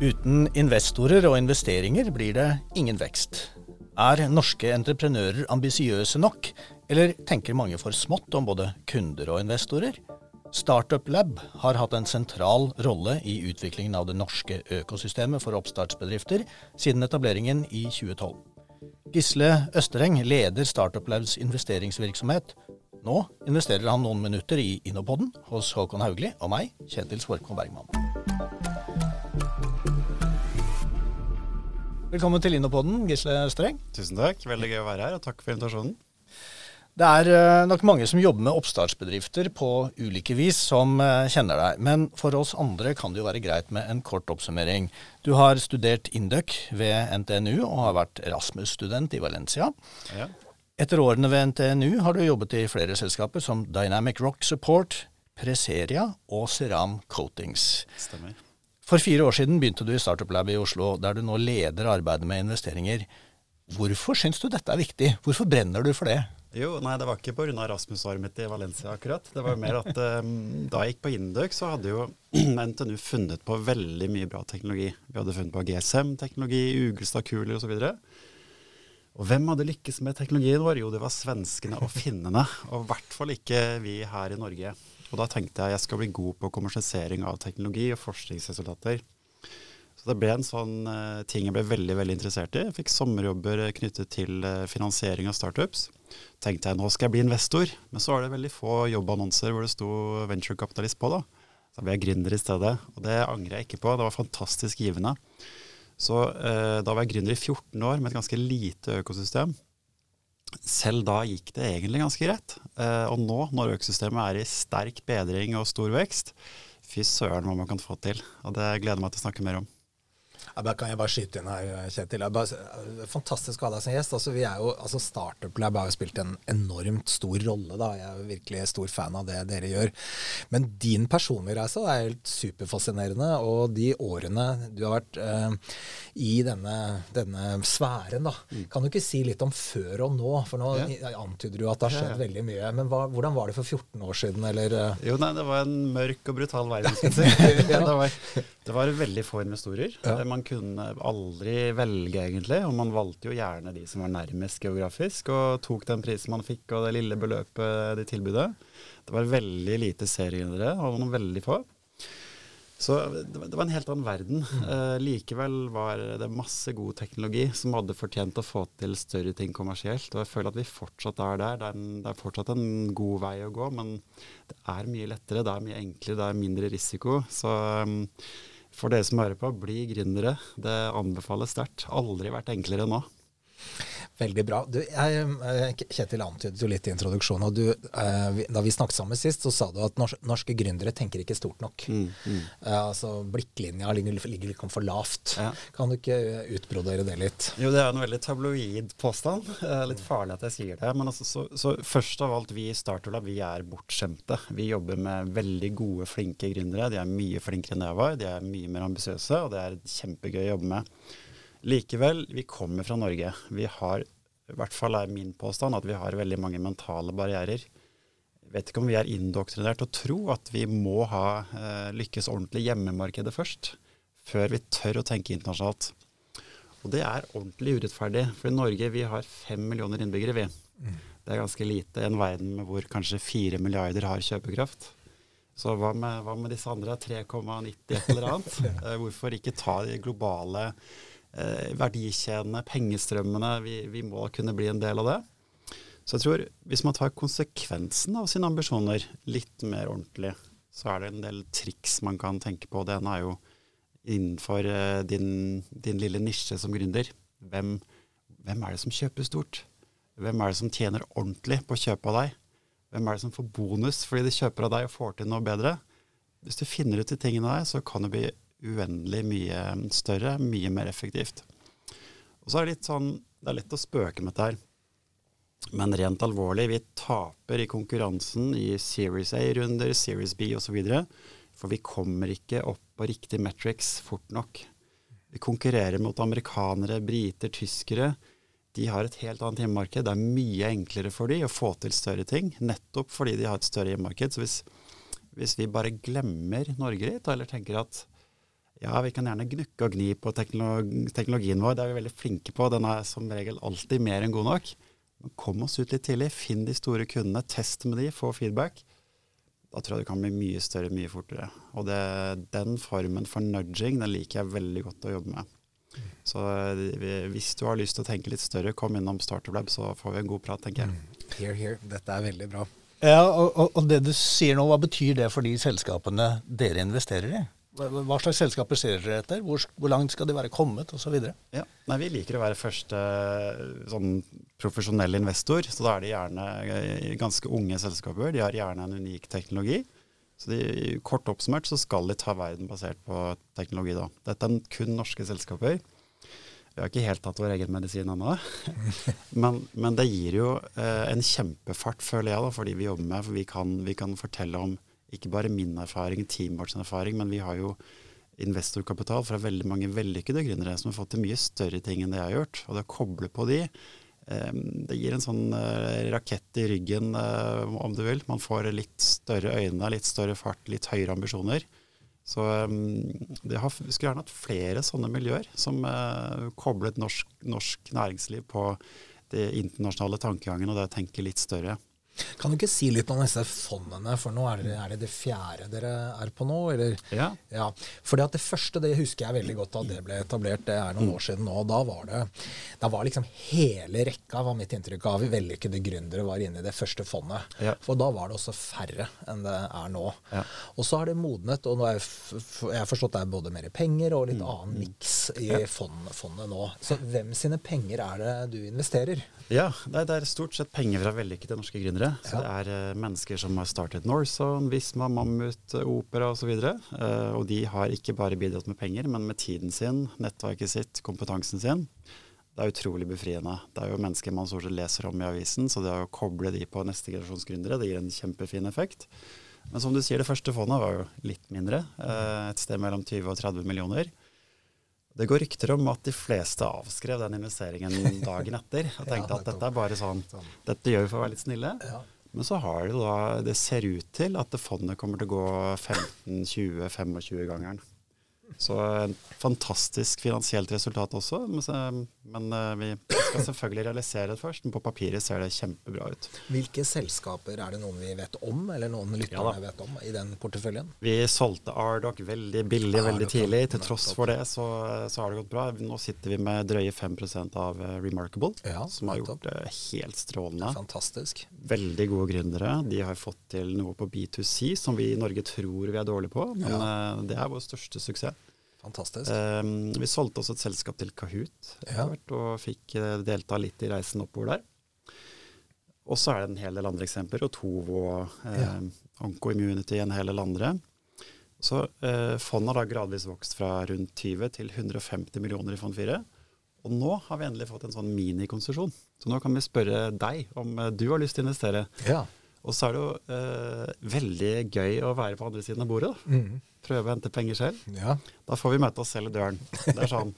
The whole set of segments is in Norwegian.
Uten investorer og investeringer blir det ingen vekst. Er norske entreprenører ambisiøse nok, eller tenker mange for smått om både kunder og investorer? Startup Lab har hatt en sentral rolle i utviklingen av det norske økosystemet for oppstartsbedrifter siden etableringen i 2012. Gisle Østereng leder Startup Labs investeringsvirksomhet. Nå investerer han noen minutter i Innopoden hos Håkon Haugli og meg, Kjetil Svorkmo Bergman. Velkommen til Innopoden, Gisle Streng. Tusen takk. Veldig gøy å være her, og takk for invitasjonen. Det er eh, nok mange som jobber med oppstartsbedrifter på ulike vis, som eh, kjenner deg. Men for oss andre kan det jo være greit med en kort oppsummering. Du har studert Induc ved NTNU og har vært Erasmus-student i Valencia. Ja. Etter årene ved NTNU har du jobbet i flere selskaper som Dynamic Rock Support, Preseria og Ceram Coatings. Stemmer. For fire år siden begynte du i Startup Lab i Oslo, der du nå leder arbeidet med investeringer. Hvorfor syns du dette er viktig? Hvorfor brenner du for det? Jo, nei, Det var ikke pga. Rasmus-året mitt i Valencia, akkurat. Det var mer at um, da jeg gikk på Induc, så hadde jo NTNU funnet på veldig mye bra teknologi. Vi hadde funnet på GSM-teknologi, Ugelstad-kuler osv. Og hvem hadde lykkes med teknologien vår? Jo, det var svenskene og finnene. Og i hvert fall ikke vi her i Norge. Og da tenkte jeg jeg skal bli god på kommersialisering av teknologi og forskningsresultater. Så det ble en sånn uh, ting jeg ble veldig veldig interessert i. Jeg fikk sommerjobber knyttet til uh, finansiering av startups. Tenkte jeg nå skal jeg bli investor, men så var det veldig få jobbannonser hvor det sto venturekapitalist på. da. Så ble jeg gründer i stedet, og det angrer jeg ikke på. Det var fantastisk givende. Så uh, da var jeg gründer i 14 år med et ganske lite økosystem selv da gikk det egentlig ganske greit. Eh, og nå, når økosystemet er i sterk bedring og stor vekst, fy søren hva man kan få til. Og det gleder jeg meg til å snakke mer om. Ja, kan jeg bare skyte inn her, Kjetil. Bare, fantastisk å ha deg som gjest. Altså, vi er jo, altså Startup Lab har jo spilt en enormt stor rolle. da. Jeg er virkelig stor fan av det dere gjør. Men din personlige reise er helt superfascinerende. Og de årene du har vært eh, i denne, denne sfæren, da. Mm. Kan du ikke si litt om før og nå? For nå ja. antyder du at det har skjedd ja, ja. veldig mye. Men hva, hvordan var det for 14 år siden, eller? Uh? Jo, nei, det var en mørk og brutal verden, det, var, det var veldig få investorer. Man kunne aldri velge, egentlig. Og man valgte jo gjerne de som var nærmest geografisk, og tok den prisen man fikk og det lille beløpet de tilbudet. Det var veldig lite seriegründere, og noen veldig få. Så det var en helt annen verden. Mm. Eh, likevel var det masse god teknologi som hadde fortjent å få til større ting kommersielt. Og jeg føler at vi fortsatt er der. Det er, en, det er, fortsatt en god vei å gå, men det er mye lettere, det er mye enklere, det er mindre risiko. Så um, for dere som hører på, bli gründere. Det anbefales sterkt. Aldri vært enklere nå. Veldig bra. Du, jeg, eh, Kjetil antydet jo litt i introduksjonen. og du, eh, Da vi snakket sammen sist, så sa du at norske, norske gründere tenker ikke stort nok. Mm, mm. Eh, altså Blikklinja ligger, ligger liksom for lavt. Ja. Kan du ikke utbrodere det litt? Jo, det er en veldig tabloid påstand. litt farlig at jeg sier det. Men altså, så, så først av alt, vi i Startup vi er bortskjemte. Vi jobber med veldig gode, flinke gründere. De er mye flinkere enn jeg var. De er mye mer ambisiøse, og det er kjempegøy å jobbe med. Likevel, vi kommer fra Norge. Vi har, i hvert fall er min påstand, at vi har veldig mange mentale barrierer. Jeg vet ikke om vi er indoktrinert til å tro at vi må ha eh, lykkes ordentlig i hjemmemarkedet først, før vi tør å tenke internasjonalt. Og det er ordentlig urettferdig. For i Norge vi har fem millioner innbyggere, vi. Mm. Det er ganske lite i en verden med hvor kanskje fire milliarder har kjøpekraft. Så hva med, hva med disse andre 3,90 et eller annet? Eh, hvorfor ikke ta de globale verdikjedene, pengestrømmene. Vi, vi, må kunne bli en del av det. Så jeg tror hvis man tar konsekvensen av sine ambisjoner litt mer ordentlig, så er det en del triks man kan tenke på. Det ene er jo innenfor eh, din, din, lille nisje som gründer. Hvem, hvem er det som kjøper stort? Hvem er det som tjener ordentlig på å kjøpe av deg? Hvem er det som får bonus fordi de kjøper av deg og får til noe bedre? Hvis du finner ut de tingene der, så kan det bli uendelig mye større, mye mer effektivt. Og så er det litt sånn Det er lett å spøke med dette her. Men rent alvorlig, vi taper i konkurransen i Series A-runder, Series B osv. For vi kommer ikke opp på riktig metrics fort nok. Vi konkurrerer mot amerikanere, briter, tyskere. De har et helt annet hjemmemarked. Det er mye enklere for dem å få til større ting, nettopp fordi de har et større hjemmemarked. Så hvis, hvis vi bare glemmer Norge litt, eller tenker at Ja, vi kan gjerne gnukke og gni på teknolog teknologien vår. Det er vi veldig flinke på. Den er som regel alltid mer enn god nok. Men kom oss ut litt tidlig. Finn de store kundene. Test med de, få feedback. Da tror jeg det kan bli mye større mye fortere. Og det, den formen for nudging den liker jeg veldig godt å jobbe med. Så eh, hvis du har lyst til å tenke litt større, kom innom Startup Lab, så får vi en god prat, tenker jeg. Here, here. Dette er veldig bra. Ja, og, og, og det du sier nå, hva betyr det for de selskapene dere investerer i? Hva, slags selskaper ser dere etter? Hvor, hvor langt skal de være kommet, osv.? Ja. Nei, vi liker å være første sånn profesjonell investor, så da er de gjerne eh, ganske unge selskaper. De har gjerne en unik teknologi. Så de, Kort oppsummert så skal de ta verden basert på teknologi. da. Dette er kun norske selskaper. Vi har ikke helt tatt vår egen medisin ennå. men, men, det gir jo eh, en kjempefart, føler jeg, da, for de vi jobber med. For vi kan, vi kan, fortelle om ikke bare min erfaring, teamet vårt erfaring, men vi har jo investorkapital fra veldig mange vellykkede gründere som har fått til mye større ting enn det jeg har gjort. Og det å koble på de, eh, det gir en sånn eh, rakett i ryggen, eh, om du vil. Man får litt større øyne, litt større fart, litt høyere ambisjoner. Så det har, vi skulle gjerne hatt flere sånne miljøer som koblet norsk, norsk, næringsliv på det internasjonale tankegangen og det å tenke litt større. Kan du ikke si litt om disse fondene, for nå er det, er det det fjerde dere er på nå? Eller? Ja. ja. For det første det husker jeg veldig godt da det ble etablert, det er noen år siden nå. Da var det da var liksom hele rekka, var mitt inntrykk av, vellykkede gründere var inne i det første fondet. Ja. For da var det også færre enn det er nå. Ja. Og så har det modnet, og nå har jeg, har forstått det er både mer penger og litt mm. annen miks i fond, fondet nå. Så hvem sine penger er det du investerer? Ja, det er stort sett penger fra vellykkede norske gründere. Så ja. det er uh, mennesker som har startet Northzone, Visma, Mammut, uh, Opera osv. Og, så uh, og de har ikke bare bidratt med penger, men med tiden sin, nettverket sitt, kompetansen sin. Det er utrolig befriende. Det er jo mennesker man stort sett leser om i avisen, så det å koble de på neste generasjons gründere, det gir en kjempefin effekt. Men som du sier, det første fondet var jo litt mindre. Et sted mellom 20 og 30 millioner. Det går rykter om at de fleste avskrev den investeringen dagen etter. Og tenkte at dette er bare sånn, dette gjør vi for å være litt snille. Ja. Men så har det da, det ser ut til at fondet kommer til å gå 15-20-25-gangeren. Så et fantastisk finansielt resultat også. Men eh, vi skal selvfølgelig realisere det først. Men på papiret ser det kjempebra ut. Hvilke selskaper er det noen vi vet om, eller noen lytterne ja, vet om i den porteføljen? Vi solgte Ardoc veldig billig veldig tidlig. Til tross for det så, så, har det gått bra. Nå sitter vi med drøye 5% av eh, Remarkable, ja, som har gjort det helt strålende. Fantastisk. Veldig gode gründere. De har fått til noe på B2C som vi i Norge tror vi er dårlige på, men ja. Eh, det er vår største suksess. Fantastisk. Um, vi solgte også et selskap til Kahoot ja. og fikk uh, delta litt i reisen oppover der. Og så er det en hel del andre eksempler. Og Tovo, uh, ja. Oncoimmunity, en hel del andre. Så eh, fondet har da gradvis vokst fra rundt 20 til 150 millioner i fond 4. Og nå har vi endelig fått en sånn minikonsesjon. Så nå kan vi spørre deg om du har lyst til å investere. Ja. Og så er det jo eh, veldig gøy å være på andre siden av bordet. Mm. Prøve å hente penger selv. Ja. Da får vi møte oss selv i døren. Det er sånn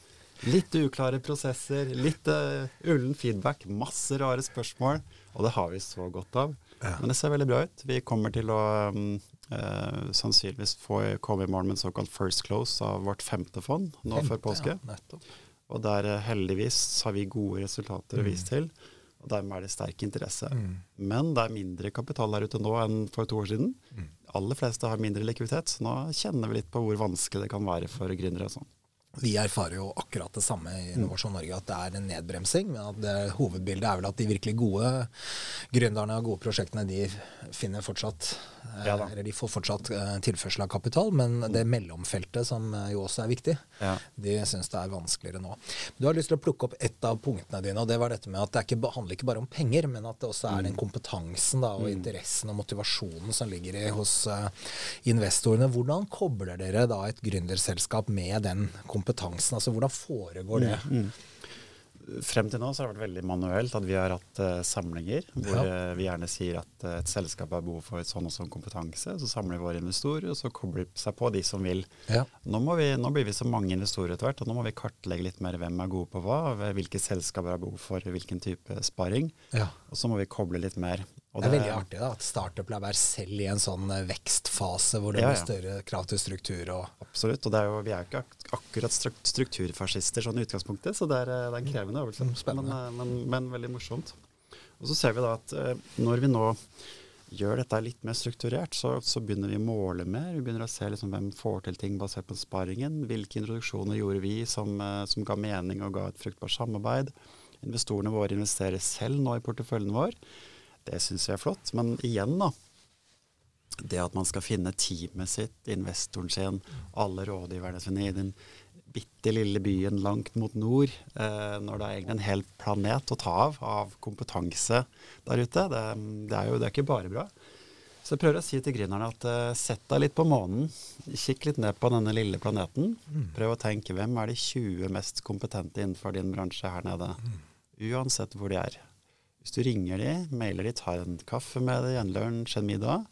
litt uklare prosesser, litt uh, ullen feedback, masse rare spørsmål. Og det har vi så godt av. Ja. Men det ser veldig bra ut. Vi kommer til å um, uh, sannsynligvis få komme i morgen med en såkalt first close av vårt femte fond nå femte, før påske. Ja, og der uh, heldigvis har vi gode resultater mm. å vise til. Og dermed er det sterk interesse. Mm. Men det er mindre kapital der ute nå enn for to år siden. Mm. aller fleste har mindre likviditet, så nå kjenner vi litt på hvor vanskelig det kan være for gründere. og sånn. Vi erfarer jo akkurat det samme i Innovasjon Norge, at det er en nedbremsing. Men at det, hovedbildet er vel at de virkelig gode gründerne og gode prosjektene, de finner fortsatt eh, ja, Eller de får fortsatt uh, tilførsel av kapital. Men det mellomfeltet, som uh, jo også er viktig, ja. de syns det er vanskeligere nå. Du har lyst til å plukke opp ett av punktene dine, og det var dette med at det ikke, handler ikke bare om penger, men at det også er den mm. kompetansen da, og mm. interessen og motivasjonen som ligger i, hos uh, investorene. Hvordan kobler dere da et gründerselskap med den kompetansen? Kompetansen? Altså Hvordan foregår det? Mm, mm. Frem til nå så har det vært veldig manuelt at vi har hatt uh, samlinger hvor ja. uh, vi gjerne sier at uh, et selskap har behov for et sånn og sånn kompetanse. Så samler vi våre investorer, og så kobler de seg på de som vil. Ja. Nå, vi, nå, blir vi så mange investorer etter hvert, og nå må vi kartlegge litt mer hvem er gode på hva, hvilke selskaper har behov for hvilken type sparing. Ja. Og så må vi koble litt mer. det er veldig artig da, at Startup er selv i en sånn eh, vekstfase hvor det ja, ja. blir større krav til struktur. Og Absolutt. Og er jo, vi er jo ikke ak akkurat strukturfascister sånn i utgangspunktet, så det er, det er en krevende øvelse. Mm, men, men, men, veldig morsomt. Og så ser vi da at når vi nå gjør dette litt mer strukturert, så, så, begynner vi å måle mer. Vi begynner å se liksom hvem får til ting basert på sparingen. Hvilke introduksjoner gjorde vi som, eh, som, ga mening og ga et fruktbart samarbeid. Investorene våre investerer selv nå i porteføljen vår. Det syns vi er flott. Men igjen, da. Det at man skal finne teamet sitt, investoren sin, alle rådgiverne sine i den bitte lille byen langt mot nord, eh, når det er egentlig en hel planet å ta av av kompetanse der ute. Det, det er jo det er ikke bare bra. Så jeg prøver å si til gründerne at eh, sett deg litt på månen. Kikk litt ned på denne lille planeten. Mm. Prøv å tenke hvem er de 20 mest kompetente innenfor din bransje her nede. Mm. Uansett hvor de er. Hvis du ringer de, mailer de, tar en kaffe med deg, en lunsj, en middag,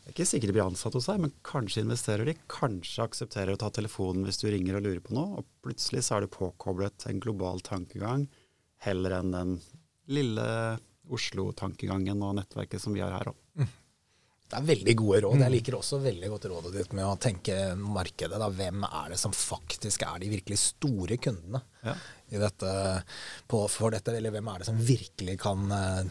det er ikke sikkert de blir ansatt hos deg, men kanskje investerer de. Kanskje aksepterer å ta telefonen hvis du ringer og lurer på noe. Og plutselig så er du påkoblet en global tankegang heller enn den lille Oslo-tankegangen og nettverket som vi har her òg. Det er veldig gode råd. Jeg mm. liker også veldig godt rådet ditt med å tenke markedet. Da. Hvem er det som faktisk er de virkelig store kundene ja. dette, på, for dette? Eller hvem er det som virkelig kan uh,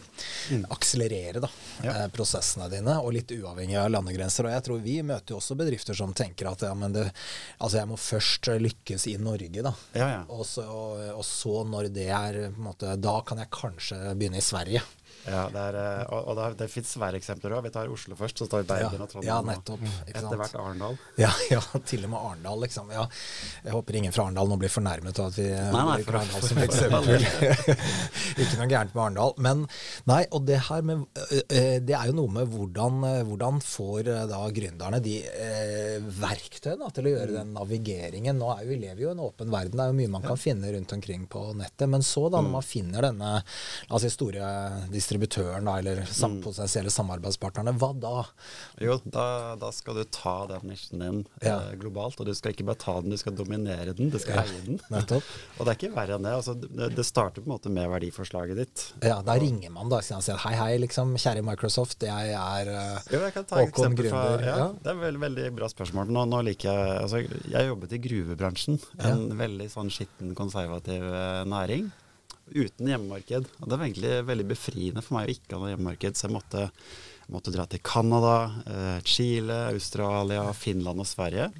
akselerere da, ja. uh, prosessene dine? Og litt uavhengig av landegrenser. Og jeg tror vi møter jo også bedrifter som tenker at ja, det, altså jeg må først lykkes i Norge, da. Ja, og så, og, og, så, når det er måte, Da kan jeg kanskje begynne i Sverige. Ja, det er, eh, og, og det, det fins svære eksempler òg. Vi tar Oslo først, så tar vi Bergen ja, og Trondheim. Ja, nettopp, etter hvert Arendal. Ja, ja, til og med Arendal, liksom. Ja. Jeg håper ingen fra Arendal nå blir fornærmet av at vi nei, nei, bruker Arendal som eksempel. Ikke noe gærent med Arendal. Men nei, og det her med Det er jo noe med hvordan, hvordan får da gründerne de eh, verktøyene til å gjøre den navigeringen. Nå er jo, Vi lever jo i en åpen verden, det er jo mye man kan finne rundt omkring på nettet. Men så, da, når mm. man finner denne altså, store distributøren da, eller sam mm. potensielle samarbeidspartnerne, hva da? Jo, da, da skal du ta den nisjen din ja. eh, globalt. Og du skal ikke bare ta den, du skal dominere den. Du skal ja, eie den. og det er ikke verre enn det. Altså, det. det. starter på en måte med verdiforslaget ditt. Ja, da ringer man da og sier hei, hei, liksom, kjære Microsoft, jeg er uh, jo, jeg kan ta Håkon Gründer. Ja, ja, Det er veldig, veldig bra spørsmål. Nå, nå liker jeg altså, Jeg jobbet i gruvebransjen. En veldig sånn skitten, konservativ uh, næring uten hjemmemarked. Og det var egentlig veldig befriende for meg å ikke ha noe hjemmemarked, så jeg måtte, måtte dra til Canada, eh, Chile, Australia, Finland og Sverige.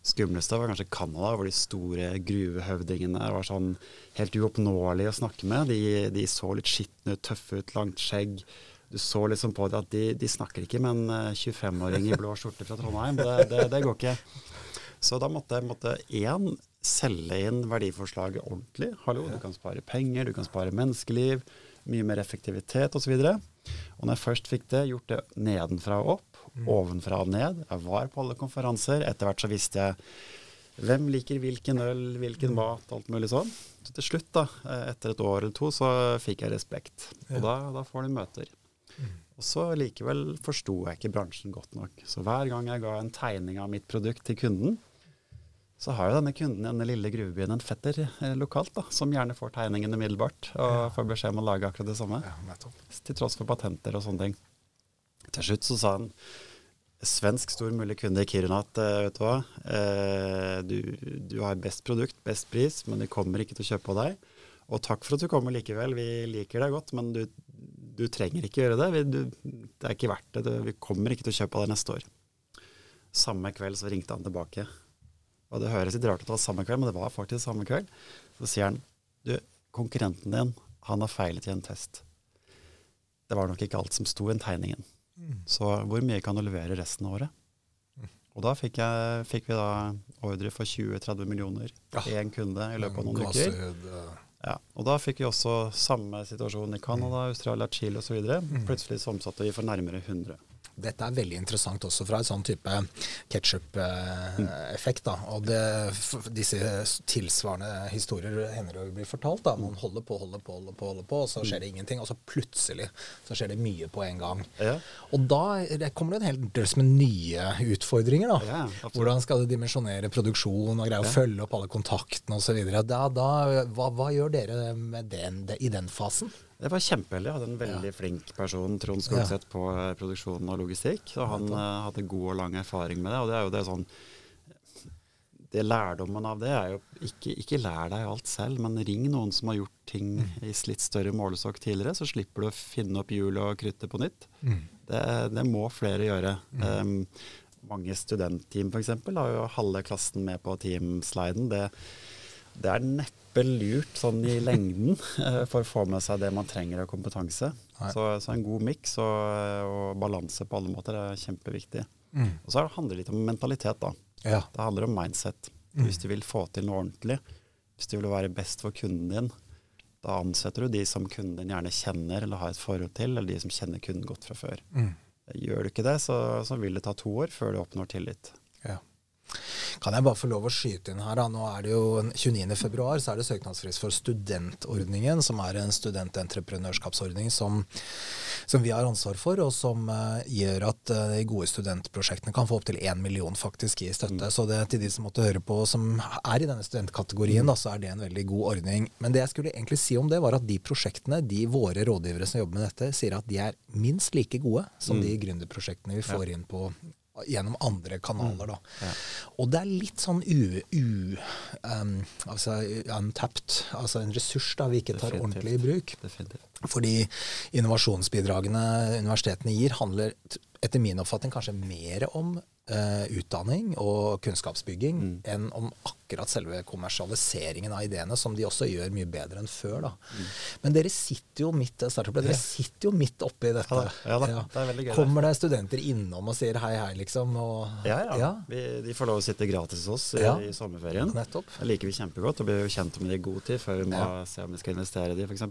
Skumleste var kanskje Canada, hvor de store gruvehøvdingene var sånn helt uoppnåelige å snakke med. De, de så litt skitne ut, tøffe ut, langt skjegg. Du så liksom på det at de, de snakker ikke med en 25-åring eh, i blå skjorte fra Trondheim. Det, det, det går ikke. Så da måtte jeg én selge inn verdiforslaget ordentlig. Hallo, du kan spare penger, du kan spare menneskeliv, mye mer effektivitet osv. Og, og når jeg først fikk det, gjort det nedenfra og opp, mm. ovenfra og ned Jeg var på alle konferanser. Etter hvert så visste jeg hvem liker hvilken øl, hvilken mm. mat, alt mulig sånn. Så til slutt, da, etter et år eller to, så fikk jeg respekt. Og da, da får du møter. Mm. Og så likevel forsto jeg ikke bransjen godt nok. Så hver gang jeg ga en tegning av mitt produkt til kunden, så har jo denne kunden i denne lille gruvebyen en fetter eh, lokalt, da, som gjerne får tegningen umiddelbart og ja. får beskjed om å lage akkurat det samme. Ja, til tross for patenter og sånne ting. Til slutt så sa han svensk stor mulig kunde i Kiruna at eh, vet du hva, eh, du, du, har best produkt, best pris, men de kommer ikke til å kjøpe av deg. Og takk for at du kommer likevel, vi liker deg godt, men du, du trenger ikke gjøre det. Vi, du, det er ikke verdt det, vi kommer ikke til å kjøpe av deg neste år. Samme kveld så ringte han tilbake. Og det høres litt rart ut det var samme kveld, men det var faktisk samme kveld. Så sier han du, konkurrenten din, han har feilet i en test. Det var nok ikke alt som sto i tegningen. Mm. Så hvor mye kan du levere resten av året? Mm. Og da fikk, jeg, fikk, vi da ordre for 20-30 millioner til én kunde i løpet av noen uker. Ja, og da fikk vi også samme situasjon i Canada, Australia, Chile osv. Mm. Plutselig så omsatte vi for nærmere 100. Dette er veldig interessant også fra et sånn type ketsjup-effekt. og det, Disse tilsvarende historier hender å bli fortalt. da, Man holder på, holder på, holder på, holder på, og så skjer det ingenting. Og så plutselig så skjer det mye på en gang. Ja. Og da kommer det en hel drøss med nye utfordringer. da. Ja, Hvordan skal du dimensjonere produksjon og greie å følge opp alle kontaktene osv. Da, da, hva, hva gjør dere med den, i den fasen? Det var kjempeheldig. Jeg hadde en veldig flink person, Trond Skogseth, på eh, produksjon og logistikk. Og han uh, hadde god og lang erfaring med det. Og det er jo det sånn det Lærdommen av det er jo ikke, ikke lær deg alt selv, men ring noen som har gjort ting mm. i litt større målestokk tidligere, så slipper du å finne opp hjulet og kruttet på nytt. Mm. Det, det, må flere gjøre. Mm. Um, mange studentteam f.eks. har jo halve klassen med på teamsliden. Det, det er neppe lurt sånn i lengden uh, for å få med seg det man trenger av kompetanse. Så, så, en god miks og, og balanse på alle måter er kjempeviktig. Mm. Og så handler det litt om mentalitet, da. Ja. Det handler om mindset. Mm. Hvis du vil få til noe ordentlig, hvis du vil være best for kunden din, da ansetter du de som kunden din gjerne kjenner eller har et forhold til, eller de som kjenner kunden godt fra før. Mm. Gjør du ikke det, så, så, vil det ta to år før du oppnår tillit. Ja. Kan jeg bare få lov å skyte inn her, da. Nå er det jo 29.2, så er det søknadsfrist for studentordningen, som er en studententreprenørskapsordning som, som vi har ansvar for, og som uh, gjør at uh, de gode studentprosjektene kan få opptil én million faktisk i støtte. Mm. Så det til de som måtte høre på som er i denne studentkategorien, mm. da, så er det en veldig god ordning. Men det jeg skulle egentlig si om det, var at de prosjektene, de våre rådgivere som jobber med dette, sier at de er minst like gode som mm. de gründerprosjektene vi får ja. inn på gjennom andre kanaler. Da. Mm. Ja. Og det er litt sånn u, u um, altså untapped, altså en ressurs da vi ikke tar Definitivt. ordentlig i bruk. Definitivt. Fordi innovasjonsbidragene universitetene gir, handler etter min oppfatning kanskje mer om uh, utdanning og kunnskapsbygging mm. enn om akkurat selve kommersialiseringen av ideene, som de også gjør mye bedre enn før. da. Mm. Men dere sitter jo midt dere sitter jo midt oppi dette. Ja, da. Ja, det er gøy. Kommer det studenter innom og sier hei, hei, liksom? Og, ja, ja. ja. Vi, de får lov å sitte gratis hos oss i, i sommerferien. Nettopp. Det liker vi kjempegodt og blir jo kjent med det i god tid før vi må se om vi skal investere i de, f.eks.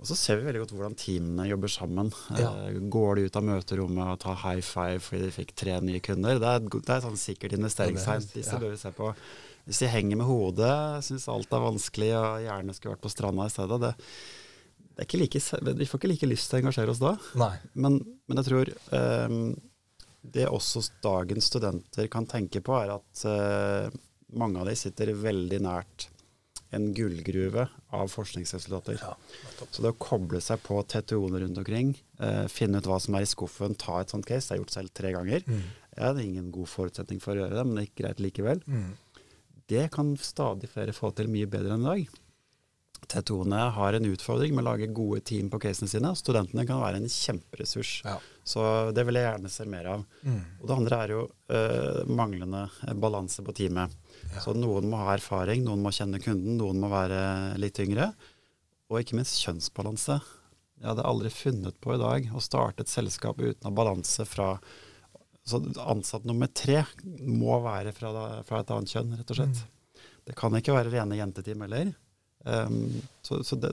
Og så ser vi veldig godt hvordan teamene jobber sammen. Ja. Uh, går de ut av møterommet og tar high five fordi de fikk tre nye kunder? Det er, det er sånn sikkert investeringstegn. Disse ja. bør vi se på. Hvis de henger med hodet, syns alt er vanskelig og gjerne skulle vært på stranda i stedet, det, det er ikke like, vi får ikke like lyst til å engasjere oss da. Men, men, jeg tror um, det også dagens studenter kan tenke på, er at uh, mange av de sitter veldig nært en gullgruve av forskningsresultater. Ja, så det å koble seg på TTO-ene rundt omkring, eh, finne ut hva som er i skuffen, ta et sånt case, det har jeg gjort selv tre ganger. Mm. Jeg hadde ingen god forutsetning for å gjøre det, men det gikk greit likevel. Mm. Det kan stadig flere få til mye bedre enn i dag. TTO-ene har en utfordring med å lage gode team på casene sine. og Studentene kan være en kjemperessurs. Ja. Så det vil jeg gjerne se mer av. Mm. Og det andre er jo eh, manglende balanse på teamet. Så noen må ha erfaring, noen må kjenne kunden, noen må være litt yngre. Og ikke minst kjønnsbalanse. Jeg hadde aldri funnet på i dag å starte et selskap uten å ha balanse fra Så ansatt nummer tre må være fra, fra et annet kjønn, rett og slett. Mm. Det kan ikke være rene jenteteam heller. Um, så, så det,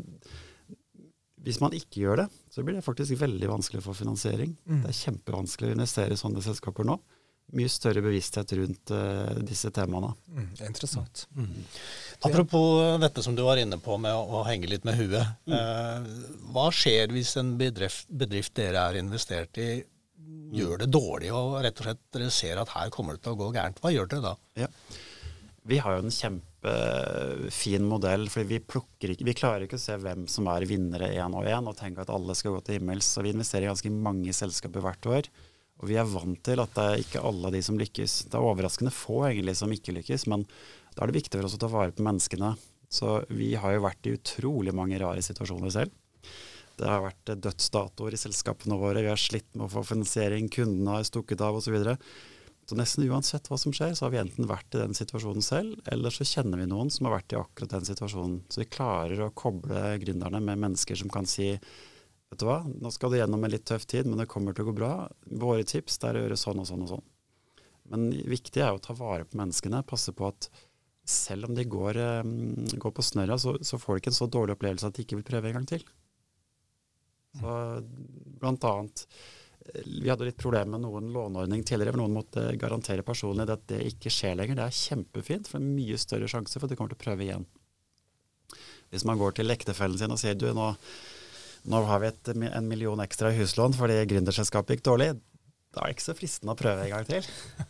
hvis man ikke gjør det, så blir det faktisk veldig vanskelig for finansiering. Mm. Det er kjempevanskelig å investere i sånne selskaper nå mye større bevissthet rundt uh, disse temaene. Mm, interessant. Mm. Apropos dette som du var inne på med å, å henge litt med huet. Mm. Uh, hva skjer hvis en bedrift, bedrift, dere er investert i, gjør det dårlig, og rett og slett dere ser at her kommer det til å gå gærent? Hva gjør dere da? Ja. Vi har jo en kjempefin modell, for vi, ikke, vi klarer ikke å se hvem som er vinnere én og én, og tenke at alle skal gå til himmels. Så vi investerer i ganske mange selskaper hvert år. Og vi er vant til at det er ikke alle de som lykkes. Det er overraskende få egentlig som ikke lykkes, men da er det viktig for oss å ta vare på menneskene. Så vi har jo vært i utrolig mange rare situasjoner selv. Det har vært dødsdatoer i selskapene våre, vi har slitt med å få finansiering, kundene har stukket av osv. Så, videre. så nesten uansett hva som skjer, så har vi enten vært i den situasjonen selv, eller så kjenner vi noen som har vært i akkurat den situasjonen. Så vi klarer å koble gründerne med mennesker som kan si Vet du hva, nå skal du gjennom en litt tøff tid, men det kommer til å gå bra. Våre tips er å gjøre sånn og sånn og sånn. Men viktig er å ta vare på menneskene. Passe på at selv om de går, um, går på snørra, så, så, får de ikke en så dårlig opplevelse at de ikke vil prøve en gang til. Så blant annet eh, Vi hadde litt problemer med noen låneordning tidligere, hvor noen måtte garantere personlig at det ikke skjer lenger. Det er kjempefint, for det er mye større sjanse for at de kommer til å prøve igjen. Hvis man går til ektefellen sin og sier du, nå nå har vi et, en million ekstra i huslån fordi gründerselskapet gikk dårlig. Da er det ikke så fristende å prøve en gang til.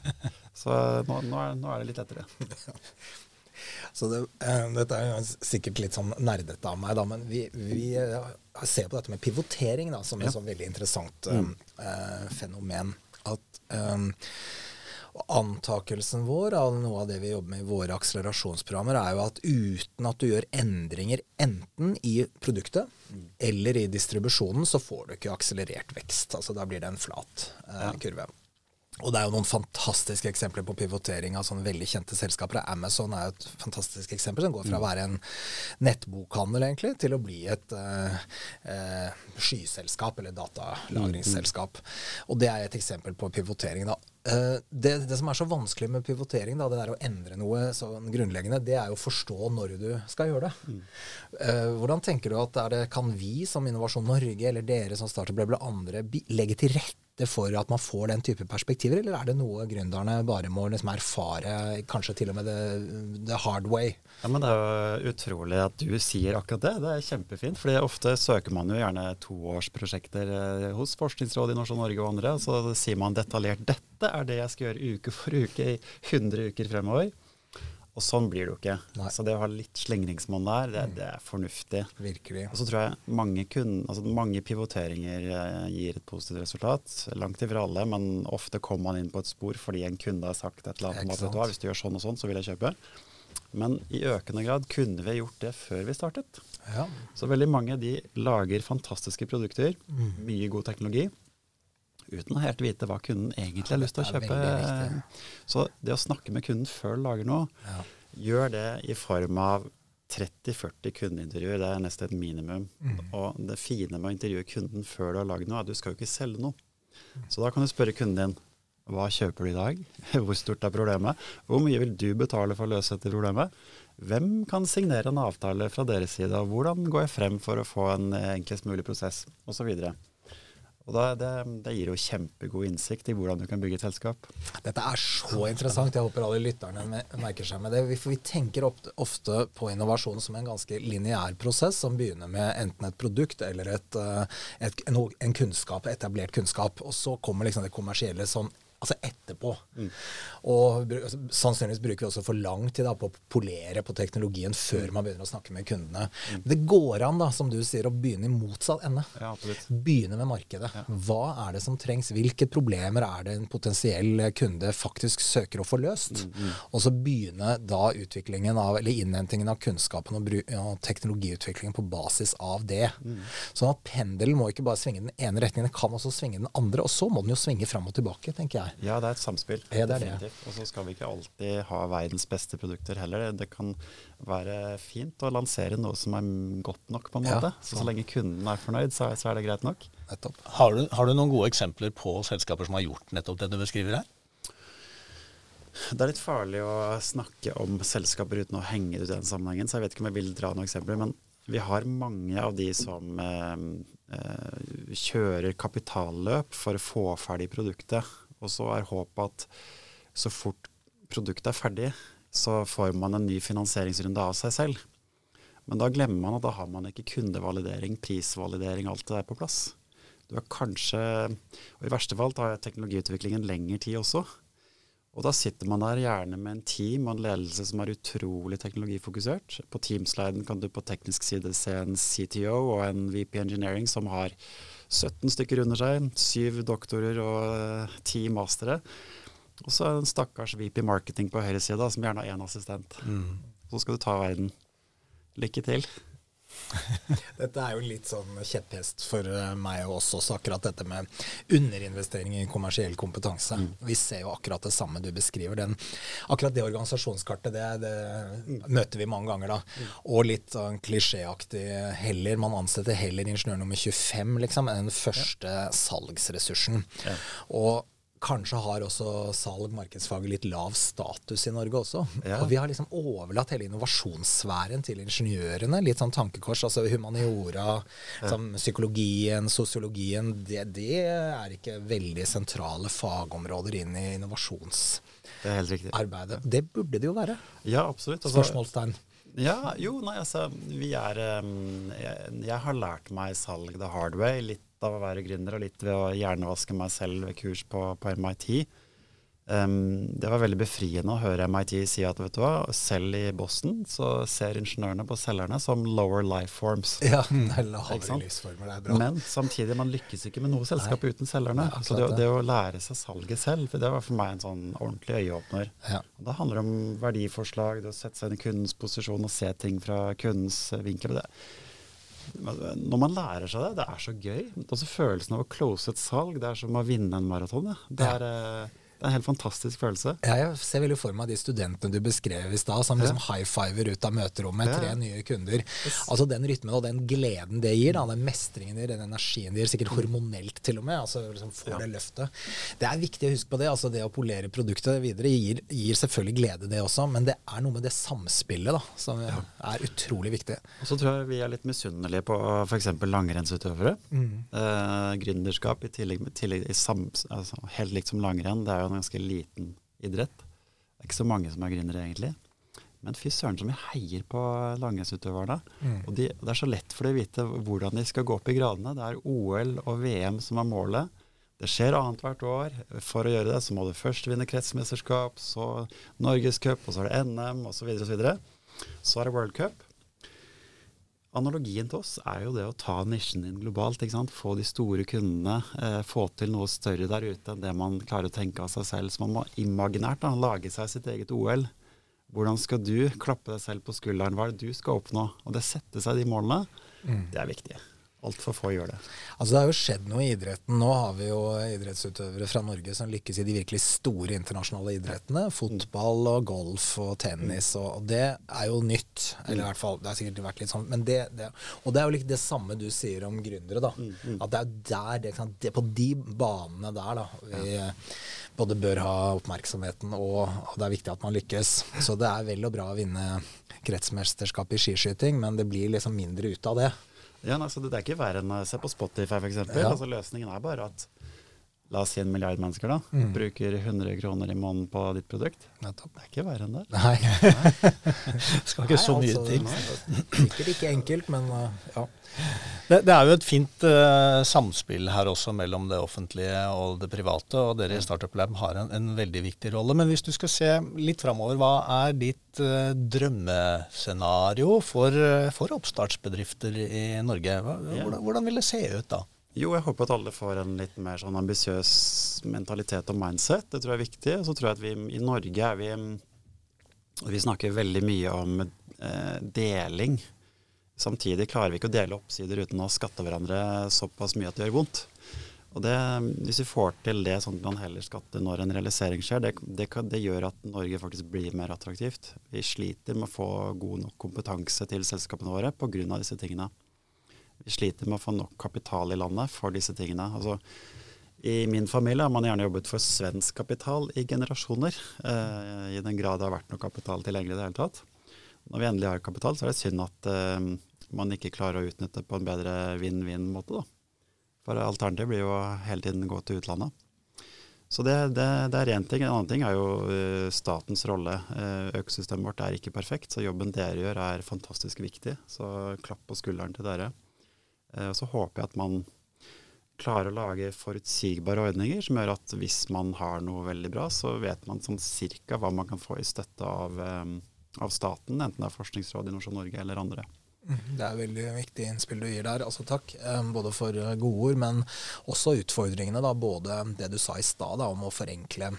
Så nå, nå, er, nå er, det litt lettere. Så det, eh, dette er sikkert litt sånn nerdete av meg, da, men vi, vi eh, ser på dette med pivotering da, som et sånn veldig interessant Mm. eh, fenomen. At Antakelsen vår av noe av det vi jobber med i våre akselerasjonsprogrammer, er jo at uten at du gjør endringer enten i produktet eller i distribusjonen, så får du ikke akselerert vekst. Altså Da blir det en flat eh, kurve. Og det er jo noen fantastiske eksempler på pivotering av sånne veldig kjente selskaper. Amazon er jo et fantastisk eksempel. Den går fra å være en nettbokhandel egentlig, til å bli et uh, uh, skyselskap eller datalagringsselskap. Og det er et eksempel på pivotering. da. Eh, det, det som er så vanskelig med pivotering, da, det der å endre noe sånn grunnleggende, det er jo å forstå når du skal gjøre det. Eh, hvordan tenker du at det, kan vi som Innovasjon Norge, eller dere som Startup eller andre, legge til rette for at man får den type perspektiver, eller er det noe gründerne bare må liksom erfare, kanskje til og med the, the hard way? Ja, men Det er jo utrolig at du sier akkurat det. Det er kjempefint. fordi ofte søker man jo gjerne toårsprosjekter eh, hos Forskningsrådet i Norsk Norge og andre. Så sier man detaljert dette er det jeg skal gjøre uke for uke i 100 uker fremover. Og sånn blir det jo ikke. Nei. Så det å ha litt slingringsmonn der, det, det er fornuftig. Virkelig. Og så tror jeg mange, kun, altså mange pivoteringer eh, gir et positivt resultat. Langt ifra alle, men ofte kommer man inn på et spor fordi en kunde har sagt et eller annet om at du hvis du gjør sånn og sånn, så vil jeg kjøpe. Men i økende grad kunne vi gjort det før vi startet. Ja. Så veldig mange de lager fantastiske produkter, mye god teknologi, uten å helt vite hva kunden egentlig har lyst til å kjøpe. Så det å snakke med kunden før du lager noe, Ja. gjør det i form av 30-40 kundeintervjuer. Det er nesten et minimum. Mm. Og det fine med å intervjue kunden før du har lagd noe, er at du skal jo ikke selge noe. Så da kan du spørre kunden din hva kjøper du i dag? Hvor stort er problemet? Hvor mye vil du betale for å løse dette problemet? Hvem kan signere en avtale fra deres side? Og hvordan går jeg frem for å få en eh, enklest mulig prosess? Og så videre. Og da, det, det gir jo kjempegod innsikt i hvordan du kan bygge et selskap. Dette er så interessant. Jeg håper alle lytterne merker seg med det. For vi tenker ofte, på innovasjon som en ganske lineær prosess, som begynner med enten et produkt eller et, eh, et, en, kunnskap, etablert kunnskap. Og så kommer liksom det kommersielle som Altså etterpå. Og altså, sannsynligvis bruker vi også for lang tid da, på å polere på teknologien før man begynner å snakke med kundene. Men det går an, da, som du sier, å begynne i motsatt ende. Ja. Begynne med markedet. Hva er det som trengs? Hvilke problemer er det en potensiell kunde faktisk søker å få løst? Og så begynne da utviklingen av, eller innhentingen av kunnskapen og, og teknologiutviklingen på basis av det. Sånn at pendelen må ikke bare svinge den ene retningen, den kan også svinge den andre. Og så må den jo svinge fram og tilbake, tenker jeg. Ja, det er et samspill. Ja, det er det. Og så skal vi ikke alltid ha verdens beste produkter heller. Det kan være fint å lansere noe som er godt nok, på en Ja, måte. så, så lenge kunden er fornøyd, så, så er det greit nok. Nettopp. Har du, har du noen gode eksempler på selskaper som har gjort nettopp det du beskriver her? Det er litt farlig å snakke om selskaper uten å henge det ut i den sammenhengen, så jeg vet ikke om jeg vil dra noen eksempler. Men vi har mange av de som eh, eh, kjører kapitalløp for å få ferdig produktet. Og så er håpet at så fort produktet er ferdig, så får man en ny finansieringsrunde av seg selv. Men da glemmer man at da har man ikke kundevalidering, prisvalidering, alt det der på plass. Du har kanskje, og i verste fall tar teknologiutviklingen lengre tid også. Og da sitter man der gjerne med en team og en ledelse som er utrolig teknologifokusert. På teamsliden kan du på teknisk side se en CTO og en VP Engineering som har 17 stykker under seg, syv doktorer og eh, ti mastere. Og så en stakkars VP Marketing på høyresida som gjerne har én assistent. Så skal du ta verden. Lykke til. Dette er jo litt sånn kjepphest for eh, meg og oss også, akkurat dette med underinvestering i kommersiell kompetanse. Vi ser jo akkurat det samme du beskriver. Den, akkurat det organisasjonskartet, det, det møter vi mange ganger da. Og litt sånn klisjéaktig heller, man ansetter heller ingeniør nummer 25, liksom, enn den første salgsressursen. Og Kanskje har også salg, markedsfaget, litt lav status i Norge også. Ja. Og vi har liksom overlatt hele innovasjonssfæren til ingeniørene. Litt sånn tankekors. altså Humaniora, som psykologien, sosiologien. Det, det er ikke veldig sentrale fagområder inn i innovasjonsarbeidet. Det. Det burde det jo være. Ja, absolutt. Altså, Spørsmålstegn. Ja, jo, nei, altså Vi er um, jeg, jeg har lært meg salg the hard way. Litt av å være gründer og litt ved å hjernevaske meg selv ved kurs på, på MIT. Um, det var veldig befriende å høre MIT si at vet du hva, selv i Boston så ser ingeniørene på selgerne som lower life forms. Ja, lavere livsformer, det er bra. Men samtidig, man lykkes ikke med noe selskap Nei. uten selgerne. Ja, så det, det, å lære seg salget selv, for det var for meg en sånn ordentlig øyeåpner. Ja. Da handler det om verdiforslag, det å sette seg inn i kundens posisjon og se ting fra kundens vinkel. Det, når man lærer seg det, det er så gøy. Også følelsen av å close et salg, det er som å vinne en maraton. Det er... Ja. Det er en helt fantastisk følelse. Ja, jeg ser veldig for meg de studentene du beskrev i stad, som liksom high-fiver ut av møterommet, tre nye kunder. Altså Den rytmen og den gleden det gir, da, den mestringen det gir, den energien det gir, sikkert hormonelt til og med, altså liksom får det løftet. Det er viktig å huske på det. altså Det å polere produktet videre gir, gir, selvfølgelig glede, det også, men det er noe med det samspillet da, som er utrolig viktig. Og så tror jeg vi er litt misunnelige på f.eks. langrennsutøvere. Mm. Eh, gründerskap i tillegg, tillegg i sam, altså, helt likt som langrenn. det er jo en ganske liten idrett. Det er ikke så mange som er gründere, egentlig. Men fy søren som vi heier på langrennsutøverne. Mm. Og de, det er så lett for dem å vite hvordan de skal gå opp i gradene. Det er OL og VM som er målet. Det skjer annethvert år. For å gjøre det så må du først vinne kretsmesterskap, så Norgescup, og så er det NM osv. Så, videre, og så, videre. så er det World Cup. Analogien til oss er jo det å ta nisjen din globalt. ikke sant? Få de store kundene. Eh, få til noe større der ute enn det man klarer å tenke av seg selv. Så man må imaginært da, lage seg sitt eget OL. Hvordan skal du klappe deg selv på skulderen? Hva er det du skal oppnå? Og det sette seg de målene, mm. det er viktig altfor få gjør det. Altså Det har jo skjedd noe i idretten. Nå har vi jo idrettsutøvere fra Norge som lykkes i de virkelig store internasjonale idrettene. Fotball og golf og tennis. Og, og det er jo nytt. Eller i hvert fall, det har sikkert vært litt sånn. Men det, det, og det er jo litt det samme du sier om gründere. da, mm, mm. At det er der, det, det, på de banene der da, vi både bør ha oppmerksomheten, og, det er viktig at man lykkes. Så det er vel og bra å vinne kretsmesterskap i skiskyting, men det blir liksom mindre ut av det. Ja, altså, det er ikke verre enn å se på Spotify, f.eks. Ja. Altså, løsningen er bare at La oss si en milliard mennesker da, mm. bruker 100 kroner i måneden på ditt produkt. Nettopp. Det er ikke verre enn det. Nei. Skal ikke Nei, så mye altså, til. Sikkert ikke enkelt, men uh, ja. Det, det, er jo et fint uh, samspill her også mellom det offentlige og det private, og dere i Startup Lab har en, en veldig viktig rolle. Men hvis du skal se litt framover, hva er ditt uh, drømmescenario for, for, oppstartsbedrifter i Norge? Hva, hvordan, hvordan vil det se ut da? Jo, jeg håper at alle får en litt mer sånn ambisiøs mentalitet og mindset. Det tror jeg er viktig. Så tror jeg at vi i Norge er vi Vi snakker veldig mye om eh, deling. Samtidig klarer vi ikke å dele oppsider uten å skatte hverandre såpass mye at det gjør vondt. Og det, Hvis vi får til det sånn at man heller skatter når en realisering skjer, det, det, det, gjør at Norge faktisk blir mer attraktivt. Vi sliter med å få god nok kompetanse til selskapene våre pga. disse tingene sliter med å få nok kapital i landet for disse tingene. Altså, I min familie har man gjerne jobbet for svensk kapital i generasjoner, eh, i den grad det har vært noe kapital tilgjengelig i det hele tatt. Når vi endelig har kapital, så er det synd at eh, man ikke klarer å utnytte på en bedre vinn-vinn-måte. For alternativet blir jo hele tiden gå til utlandet. Så det, det, det er én ting. En annen ting er jo uh, statens rolle. Uh, økosystemet vårt er ikke perfekt, så jobben dere gjør er fantastisk viktig. Så klapp på skulderen til dere. Eh, og så håper jeg at man klarer å lage forutsigbare ordninger som gjør at hvis man har noe veldig bra, så vet man sånn cirka hva man kan få i støtte av, eh, av staten, enten det er Forskningsrådet, Innovasjon Norge eller andre. Mm, det er veldig viktig innspill du gir der. altså Takk eh, både for gode ord, men også utfordringene. da, Både det du sa i stad om å forenkle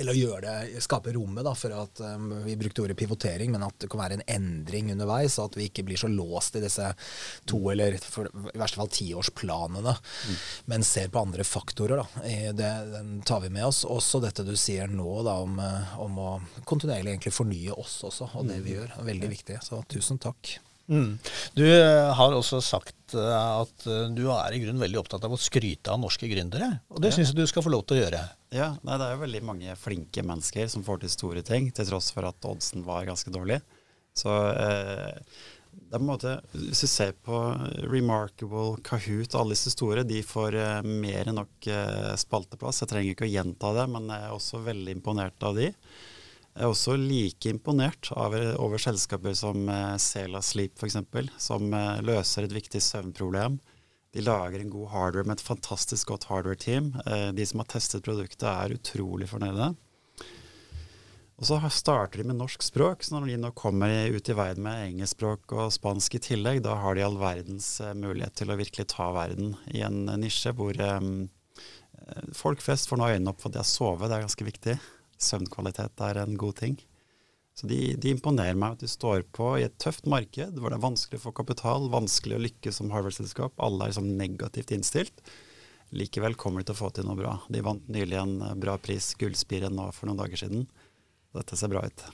eller gjøre det, skape rommet da, for at um, Vi brukte ordet pivotering, men at det kan være en endring underveis. Og at vi ikke blir så låst i disse to eller for, i verste fall tiårsplanene, mm. men ser på andre faktorer. Da. Det, den tar vi med oss. Også dette du sier nå da, om, eh, om å kontinuerlig egentlig fornye oss også, og det vi mm. gjør. er Veldig viktig. Så tusen takk. Mm. Du eh, har også sagt eh, at eh, du er i grunnen veldig opptatt av å skryte av norske gründere. Og det ja. syns jeg du skal få lov til å gjøre. Ja, nei, Det er jo veldig mange flinke mennesker som får til store ting, til tross for at oddsen var ganske dårlig. Så eh, det er på en måte, Hvis du ser på Remarkable, Kahoot, og alle disse store, de får eh, mer enn nok eh, spalteplass. Jeg trenger ikke å gjenta det, men jeg er også veldig imponert av de. Jeg er også like imponert over, over selskaper som eh, Sela Sleep f.eks., som eh, løser et viktig søvnproblem. De lager en god hardware med et fantastisk godt hardware-team. Eh, de som har testet produktet, er utrolig fornøyde. Og så starter de med norsk språk, så når de nå kommer ut i verden med engelskspråk og spansk i tillegg, da har de all verdens eh, mulighet til å virkelig ta verden i en nisje hvor um, folk flest får nå øynene opp for det å sove, det er ganske viktig. Søvnkvalitet er en god ting. Så de, de imponerer meg at de står på i et tøft marked hvor det er vanskelig å få kapital, vanskelig å lykkes som Harvard-selskap, alle er liksom negativt innstilt. Likevel kommer de til å få til noe bra. De vant nylig en bra pris, Gullspiren, nå for noen dager siden. Dette ser bra ut.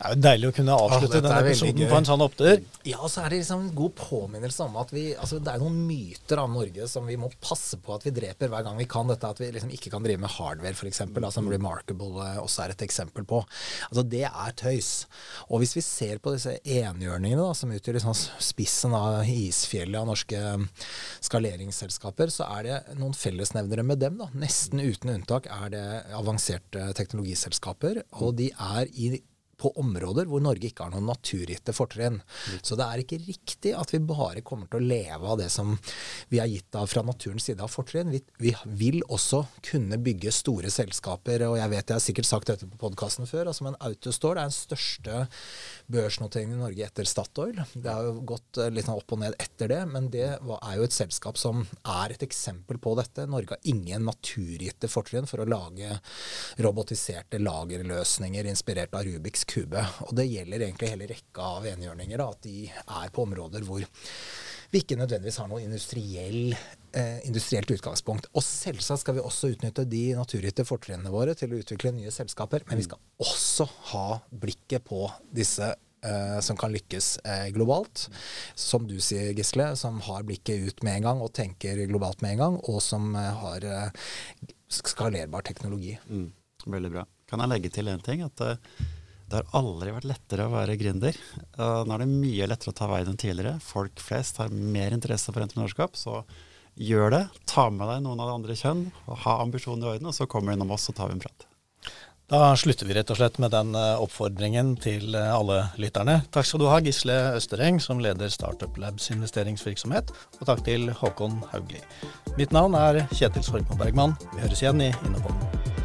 Det er jo deilig å kunne avslutte Åh, denne episoden på en sånn opptur. Ja, så er det liksom en god påminnelse om at vi altså Det er noen myter av Norge som vi må passe på at vi dreper hver gang vi kan. Dette at vi liksom ikke kan drive med hardware, f.eks., som Remarkable eh, også er et eksempel på. Altså Det er tøys. Og hvis vi ser på disse enhjørningene da, som utgjør liksom spissen av isfjellet av norske eh, skaleringsselskaper, så er det noen fellesnevnere med dem. da. Nesten uten unntak er det avanserte teknologiselskaper. Og de er i på områder hvor Norge ikke har noen naturgitte fortrinn. Så det er ikke riktig at vi bare kommer til å leve av det som vi er gitt av fra naturens side av fortrinn. Vi, vi vil også kunne bygge store selskaper, og jeg vet jeg har sikkert sagt dette på podkasten før, altså, men Autostore er den største børsnoteringen i Norge etter Statoil. Det har jo gått eh, litt sånn opp og ned etter det, men det er jo et selskap som er et eksempel på dette. Norge har ingen naturgitte fortrinn for å lage robotiserte lagerløsninger inspirert av Rubiks kube. Og det gjelder egentlig hele rekka av enhjørninger, at de er på områder hvor vi ikke nødvendigvis har noe industriell, eh, industrielt utgangspunkt. Og selvsagt skal vi også utnytte de naturgitte fortrinnene våre til å utvikle nye selskaper, men vi skal også ha blikket på disse eh, som kan lykkes eh, globalt. Som du sier, Gisle, som har blikket ut med en gang og tenker globalt med en gang, og som eh, har eh, skalerbar teknologi. Mm, veldig bra. Kan jeg legge til en ting? At eh, det har aldri vært lettere å være gründer. Nå er det mye lettere å ta veien enn tidligere. Folk flest har mer interesse for entreprenørskap. Så gjør det. Ta med deg noen av det andre kjønn. og Ha ambisjonen i orden, og så kommer du innom oss, og tar vi en prat. Da slutter vi rett og slett med den eh, oppfordringen til eh, alle lytterne. Takk skal du ha, Gisle Østereng, som leder Startup Labs investeringsvirksomhet. Og takk til Håkon Haugli. Mitt navn er Kjetil Sorgmo Bergman. Vi høres igjen i Innopodden.